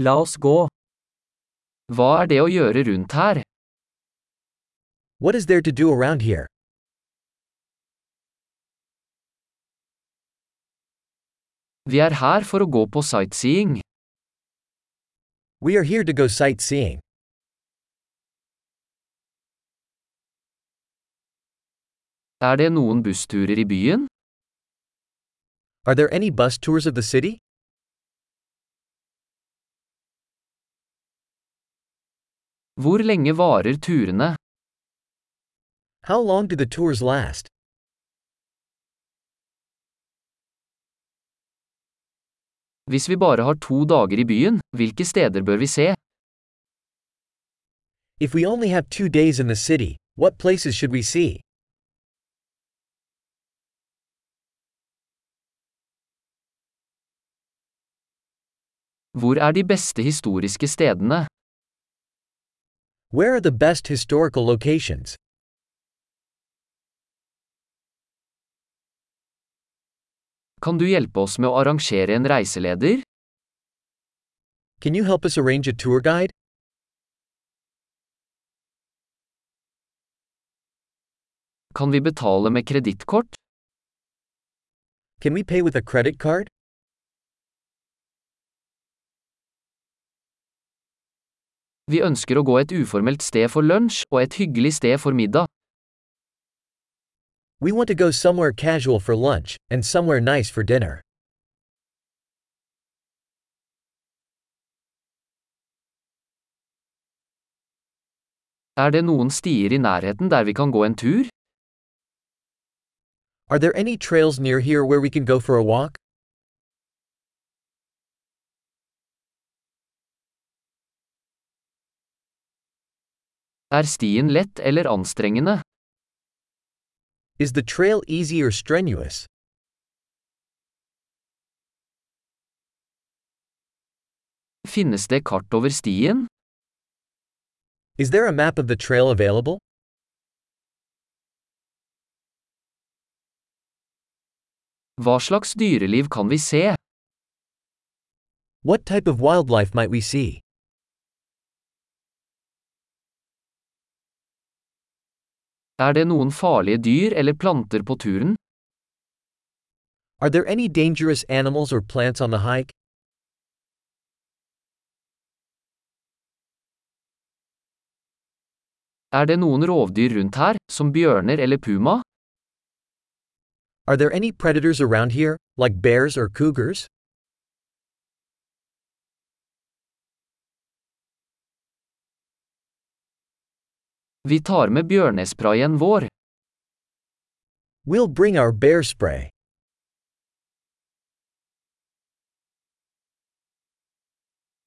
La oss gå. Hva er det å gjøre rundt her? What is there to do around here? Vi er her for å gå på sightseeing. We are here to go sightseeing. Er det noen bussturer i byen? Are there any bus tours of the city? Hvor lenge varer turene? How long do the tours last? Hvis vi bare har to dager i byen, hvilke steder bør vi se? If we only have two days in the city, what places should we see? Hvor er de beste historiske stedene? Where are the best historical locations? Kan du hjelpe oss med å arrangere en reiseleder? Can you help us arrange a tour guide? Kan vi betale med kredittkort? Can we pay with a credit card? Vi ønsker å gå et uformelt sted for lunsj og et hyggelig sted for middag. We want to go somewhere casual for lunch, and somewhere nice for dinner. Er det noen stier i nærheten der vi kan gå en tur? Are there any trails near here where we can go for a walk? Er stien lett eller anstrengende? Is the trail easy or strenuous? Finnes det kart over stien? Is there a map of the trail available? Hva slags dyreliv kan vi se? What type of wildlife might we see? Er det noen farlige dyr eller planter på turen? Are there any dangerous animals or plants on the hike? Er det noen rovdyr rundt her, som bjørner eller puma? Are there any predators around here, like bears or cougars? Vi tar med bjørnesprayen vår. We'll bring our bear spray.